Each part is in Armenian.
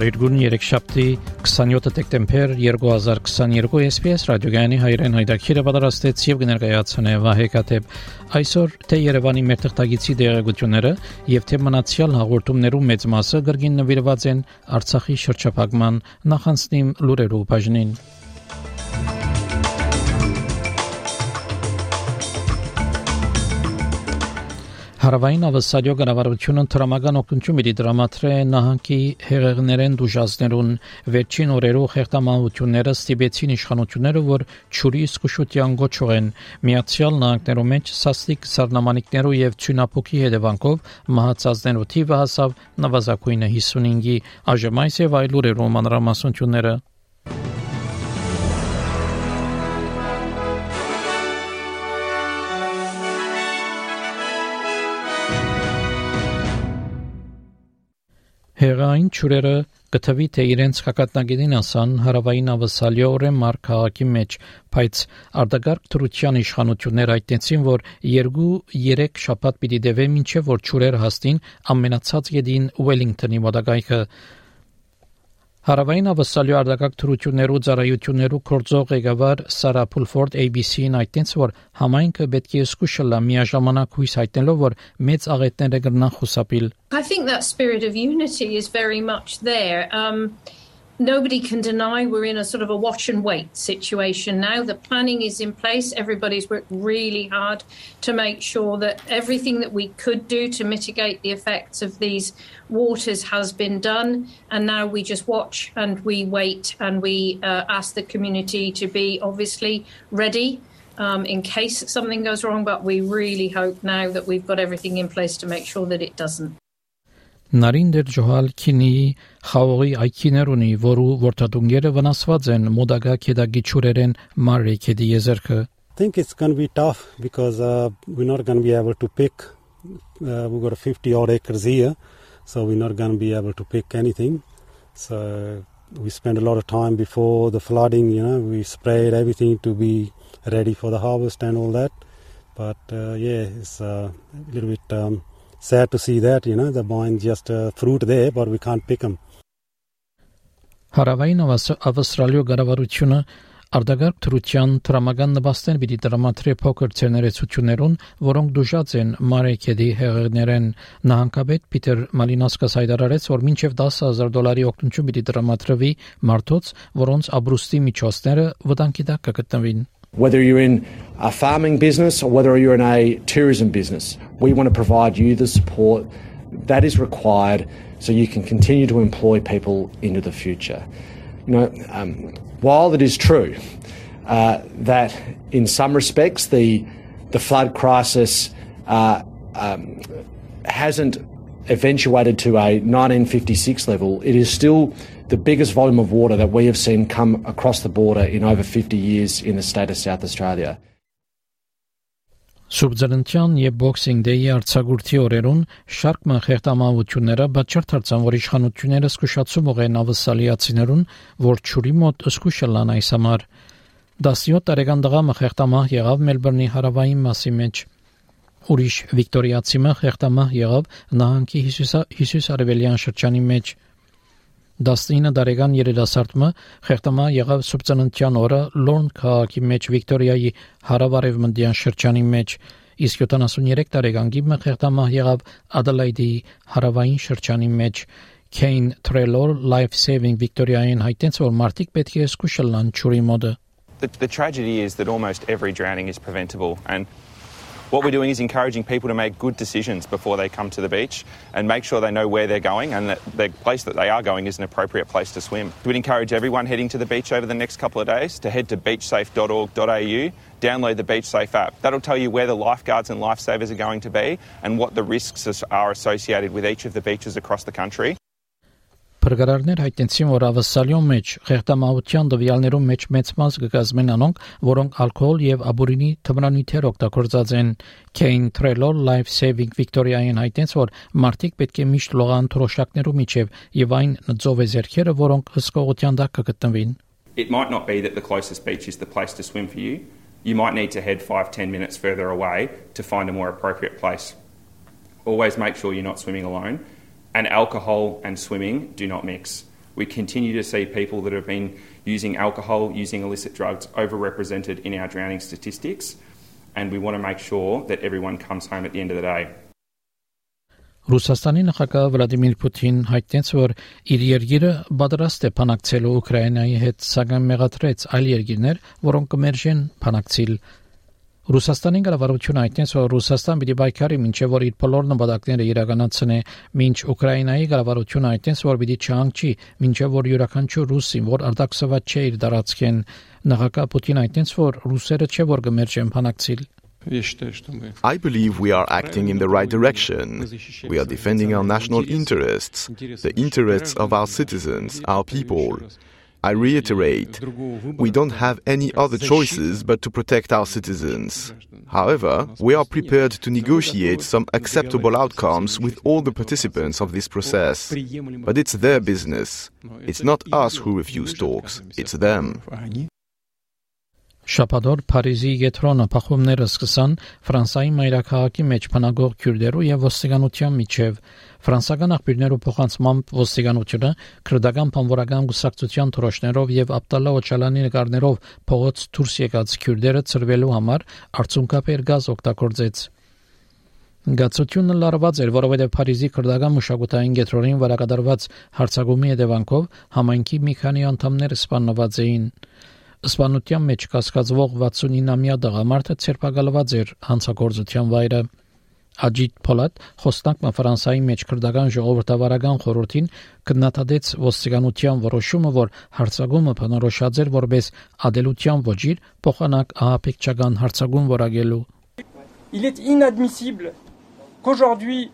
Փարիգուն 3 շաբթի 27 դեկտեմբեր 2022 SPS ռադիոգյանի հայրեն հայտակիրը պատրաստեց եւ կներկայացնե Վահե Կատեփ այսօր թե Երևանի մեր թղթագիտի դերակցությունները եւ թե մնացյալ հաղորդումներու մեծ մասը գրգին նվիրված են Արցախի շրջափակման նախանցնիմ լուրերու բաժնին Հարավային ավսալյո կառավարությունը տրամական օգնություն մի դրամատրե նահանգի հեղեղներեն դուժազներուն վերջին օրերու խեղտամահությունները ստիպեցին իշխանությունները որ ճուրի սկուշության գոչողեն միացյալ նահանգներու մեջ սաստիկ սառնամանիքներու եւ ցյունապուկի հետևանքով մահացածներու թիվը հասավ նվազագույնը 55-ի այժմ այս եւ այլ ուրերու մանրամասնությունները Հեղային ճուրերը գտվի թե իրենց հակատնագետին ասան հարավային ավսալիորը մար քաղաքի մեջ, բայց արդագարգ թրության իշխանություններ այդտենցին, որ 2-3 շաբաթ պիտի դեվե մինչև որ ճուրեր հաստին ամենացած յետին Ուելինգտոնի մոտակայքը Հարավային ավսալյո արտակակ թրություններու ծառայություններու կորձող ղեկավար Սարա Փուլֆորդ ABC-ին այդտենց որ համայնքը պետք է սկուշլա միաժամանակ հույս հայտնելով որ մեծ աղետները կգնան խուսափիլ I think that spirit of unity is very much there. Um, nobody can deny we're in a sort of a watch and wait situation now. The planning is in place. Everybody's worked really hard to make sure that everything that we could do to mitigate the effects of these waters has been done. And now we just watch and we wait and we uh, ask the community to be obviously ready. Um, in case something goes wrong, but we really hope now that we've got everything in place to make sure that it doesn't. Նարինդեր ջոհալ քինի խաղողի այքիներ ունի, որու որտադունգերը վնասված են մոդագա քեդագի ճուրերեն մարի քեդի եզերքը think it's going to be tough because uh, we're not going to be able to pick uh, we've got 50 odd acres here so we're not going to be able to pick anything. So we spent a lot of time before the flooding you know we sprayed everything to be ready for the harvest and all that. But uh, yeah it's uh, a little bit um, sad to see that, you know, the buying just uh, fruit there, but we can't pick them. Հարավային Ավստրալիա գարավարությունը Արդագարգ թրության տրամական նպաստեն պիտի դրամատրի փոքր ցերներեցություններուն, որոնք դժուժած են Մարեկեդի հեղեղներեն նահանգապետ Պիտեր Մալինասկաս հայտարարեց, որ մինչև 10000 դոլարի օգնություն պիտի դրամատրվի մարդոց, որոնց աբրուստի միջոցները վտանգի տակ կգտնվին։ Whether you're in a farming business or whether you're in a tourism business, we want to provide you the support that is required so you can continue to employ people into the future. You know, um, while it is true uh, that in some respects the the flood crisis uh, um, hasn't eventuated to a 1956 level, it is still the biggest volume of water that we have seen come across the border in over 50 years in the state of South Australia. Սուբձրնտյան եւ Boxing Day-ի արցագուրտի օրերուն շարք մխեղտամավությունները բաճար դարձան, որ իշխանությունները զսկուշացում ուղեն ավսալիացիներուն, որ ճուրի մոտ զսկուշալան այս համար 17 տարեկան տղա մխեղտամահ եղավ Մելբուրնի հարավային մասի մեջ։ Ուրիշ Վիկտորիացի մխեղտամահ եղավ նահանգի Հիսուս Արևելյան շրջանի մեջ։ 19 տարեկան երիտասարդը խեղտամա եղավ սուբծննդյան օրը Լորն քաղաքի մեջ Վիկտորիայի հարավարևմտյան շրջանի մեջ իսկ 73 տարեկան գիբը խեղտամա եղավ Adelaide-ի հարավային շրջանի մեջ Kane Trelor Life Saving Victoria-ին հայտնեց որ մարդիկ պետք է զգուշալան ճուրի մոդը the, the tragedy is that almost every drowning is preventable and What we're doing is encouraging people to make good decisions before they come to the beach and make sure they know where they're going and that the place that they are going is an appropriate place to swim. We'd encourage everyone heading to the beach over the next couple of days to head to beachsafe.org.au, download the BeachSafe app. That'll tell you where the lifeguards and lifesavers are going to be and what the risks are associated with each of the beaches across the country. Փրկարարներ հայտնեցին, որ ավասալյոն մեջ ղեկտամահության դվյալներում մեջ մեծ մաս կկազմեն անոնք, որոնք ալկոհոլ եւ աբուրինի թմրանյութեր օգտագործած են։ Kane Trelor Life Saving Victoria-ին հայտնեց, որ մարդիկ պետք է միշտ լողան թրոշակներում իջև եւ այն նծով է зерքերը, որոնք հսկողության տակ կգտնվին։ It might not be that the closest beach is the place to swim for you. You might need to head 5-10 minutes further away to find a more appropriate place. Always make sure you're not swimming alone and alcohol and swimming do not mix. We continue to see people that have been using alcohol, using illicit drugs, overrepresented in our drowning statistics, and we want to make sure that everyone comes home at the end of the day. Ռուսաստանի նախագահ Վլադիմիր Պուտին հայտնեց, որ իր երկիրը պատրաստ է փանակցելու Ուկրաինայի հետ, սակայն մեղադրեց այլ երկիրներ, որոնք կմերժեն փանակցիլ Ռուսաստանի կառավարությունը հայտնեց, որ Ռուսաստան պիտի պայքարի մինչև որ իր բոլոր նպատակները իրականացնի, մինչ Ուկրաինայի կառավարությունը հայտնեց, որ պիտի չհանգչի, մինչև որ յուրաքանչյուր ռուսին, որ արտաքսված չէ իր դարածքեն, նախագահ Պուտին հայտնեց, որ ռուսերը չէ որ կմերժեն փանակցիլ I believe we are acting in the right direction. We are defending our national interests, the interests of our citizens, our people. I reiterate, we don't have any other choices but to protect our citizens. However, we are prepared to negotiate some acceptable outcomes with all the participants of this process. But it's their business. It's not us who refuse talks, it's them. Շաբաթօր Փարիզի գետրոնը փախումները սկսան Ֆրանսայի մայրաքաղաքի մեջ փնագող քյուրդերու եւ ոստիկանության միջև Ֆրանսական աղբյուրներու փոխանցմամբ ոստիկանությունը քրդական բանվորական գուսակցության թրոշներով եւ Աբդալլա Օչալանի նկարներով փողոց դուրս եկած քյուրդերը ծրվելու համար արցունքապեր գազ օգտագործեց։ Գացությունը լարված էր, որովհետև Փարիզի քրդական մշակութային գետրոնին վարակադրված հարցագումի հետևանքով համայնքի մի քանի անդամներ սպանված էին։ Սպանության մեջ կասկածվող 69-ամյա տղամարդը ցերպակալված էր հանցագործության վայրը։ Աջիտ Փոլատ խոսնակը Ֆրանսայի մեջ քրդական ժողովրդավարական խորհրդին կնահատեց ոստիկանության որոշումը, որ հարցագումը բնորոշած էր որպես ադելության ոչիր փոխանակ ահապեկչական հարցագում որակելու Il est inadmissible qu'aujourd'hui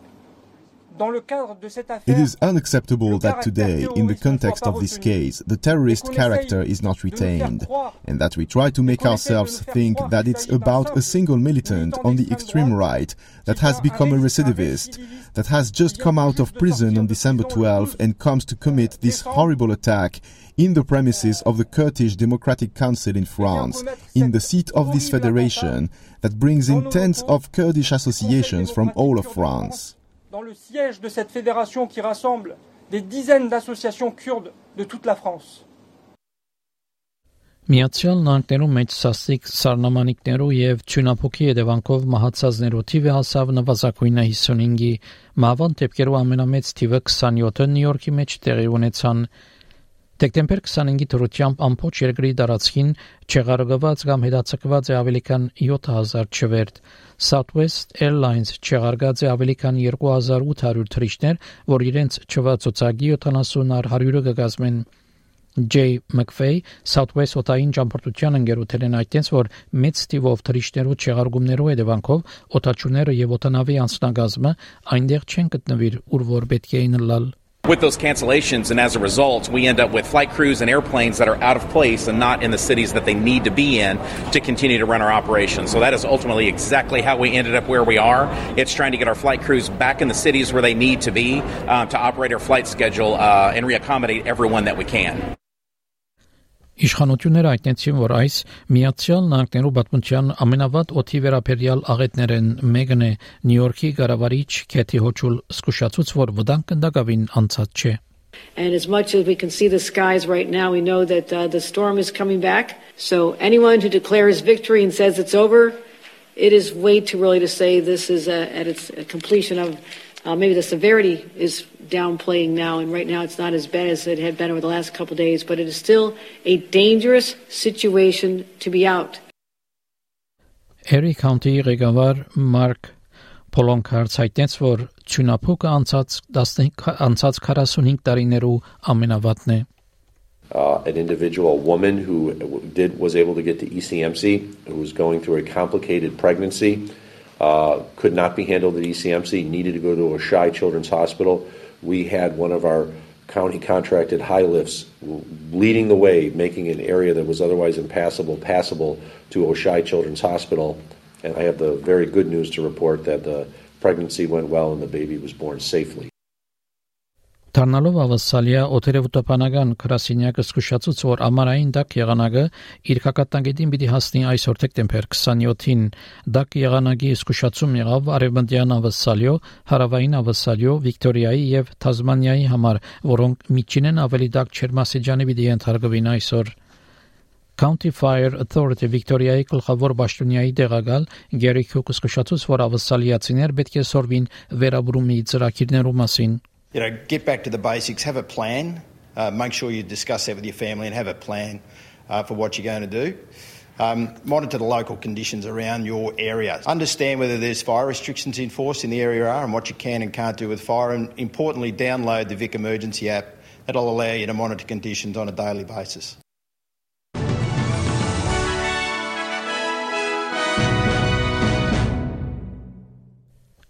It is unacceptable that today, in the context of this case, the terrorist character is not retained, and that we try to make ourselves think that it's about a single militant on the extreme right that has become a recidivist, that has just come out of prison on December 12 and comes to commit this horrible attack in the premises of the Kurdish Democratic Council in France, in the seat of this federation that brings in tens of Kurdish associations from all of France. Dans le siège de cette fédération qui rassemble des dizaines d'associations kurdes de toute la France. Միացյալ Նահանգներում մեծ սաստիկ սառնամանիքներով եւ ճունապոքի հետևանքով մահացածներու թիվը հասավ նվազագույնը 55-ի։ Մահվան դեպքերու ամենամեծ թիվը 27-ը Նյու Յորքի մեջ տեղի ունեցան։ Դեկտեմբեր 25-ի դրությամբ ամբողջ երկրի տարածքին չեղարկված կամ հետաձգված է ավելի քան 7000 չվերթ։ Southwest Airlines չեղարկած է ավելի քան 2800 թռիչքներ, որ իրենց չվացուցակի 70-ար 100-ը կգազմեն։ J. McVeigh Southwest օտային ճամփորդության ընկերութեն այդտենց որ մեծ տիվով թռիչքներու չեղարկումներու հետևանքով օտաչուները եւ օտանավի անձնագազմը այնտեղ չեն գտնվիր, ուր որ պետք է ինլալ with those cancellations, and as a result, we end up with flight crews and airplanes that are out of place and not in the cities that they need to be in to continue to run our operations. So that is ultimately exactly how we ended up where we are. It's trying to get our flight crews back in the cities where they need to be uh, to operate our flight schedule uh, and reaccommodate everyone that we can. Իշխանությունները հայտնեցին, որ այս Միացյալ Նահանգներու պատմության ամենավատ օթի վերաբերյալ աղետներն մեկն է Նյու Յորքի կառավարիչ Քեթի Հոչուլ սկսուշացուց, որ վտանգ կնդակավին անցած չէ։ And as much as we can see the skies right now, we know that uh, the storm is coming back. So anyone who declares victory and says it's over, it is way too early to say this is uh, at its completion of uh, maybe the severity is downplaying now, and right now it's not as bad as it had been over the last couple of days, but it is still a dangerous situation to be out. Erie County ղեկավար Մարկ Պոլոնքարց հայտնեց, որ ճունապուկը անցած 10 անցած 45 տարիներու ամենավատն է։ Uh, an individual woman who did was able to get to ECMC, who was going through a complicated pregnancy, uh, could not be handled at ECMC, needed to go to a Shy Children's Hospital. We had one of our county contracted high lifts leading the way, making an area that was otherwise impassable passable to Oshai Children's Hospital. And I have the very good news to report that the pregnancy went well and the baby was born safely. Դառնալով ավասալիա օթերևտոպանական քրասինյակը զսկուշացուց որ ամարային դակ եղանակը իր կակատանգետին պիտի հասնի այսօր դեկտեմբեր 27-ին դակ եղանակի զսկուշացում եղավ արևմտյան ավասալիո, հարավային ավասալիո, Վիկտորիայի եւ Թազմանիայի համար, որոնք միջինեն ավելի դակ չերմասեջանի պիտի ենթարկվին այսօր County Fire Authority Victoria-ի գլխավոր պաշտոնյայի դեղակալ Գերի Քուկս կշացուց, որ ավասալիացիներ պետք է սորվին վերաբրումի ծրագիրներու մասին you know, get back to the basics, have a plan, uh, make sure you discuss that with your family and have a plan uh, for what you're going to do. Um, monitor the local conditions around your area. Understand whether there's fire restrictions in force in the area are and what you can and can't do with fire. And importantly, download the Vic Emergency app. That'll allow you to monitor conditions on a daily basis.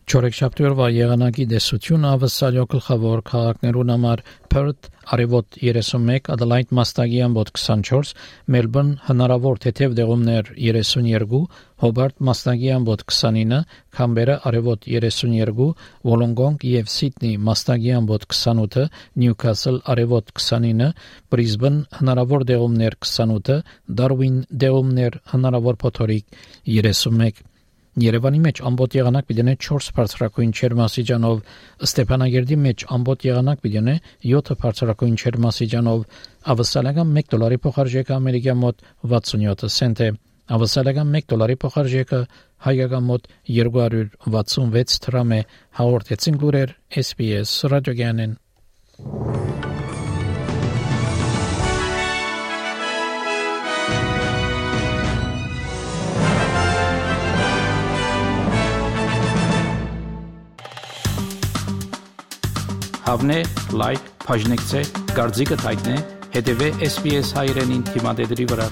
Չորեքշաբթի օրվա եղանակի դեսությունը ավսալյո գլխավոր քաղաքներուն համար Perth արևոտ 31, Adelaide մաստագի ամբոտ 24, Melbourne հնարավոր թեթև դեղումներ 32, Hobart մաստագի ամբոտ 29, Canberra արևոտ 32, Wollongong եւ Sydney մաստագի ամբոտ 28, Newcastle արևոտ 29, Brisbane հնարավոր դեղումներ 28, Darwin դեղումներ հնարավոր փոթորիկ 31 Երևանի մեջ ամբոտ եղանակ պիտի 4 բարձրակույն չերմասիջանով, Ստեփանագերդի մեջ ամբոտ եղանակ պիտի 7 բարձրակույն չերմասիջանով, ավսալական 1 դոլարի փոխարժեքը ամերիկյան մոտ 67 سنت է, ավսալական 1 դոլարի փոխարժեքը հայկական մոտ 266 դրամ է, հաղորդեցին լուրեր SPS ռադիոգյանեն Հավնե, լայք, բաժնեկցե, դարձիկը թայտնե, հետևե SPS հայրենին թիմադեդի վրա։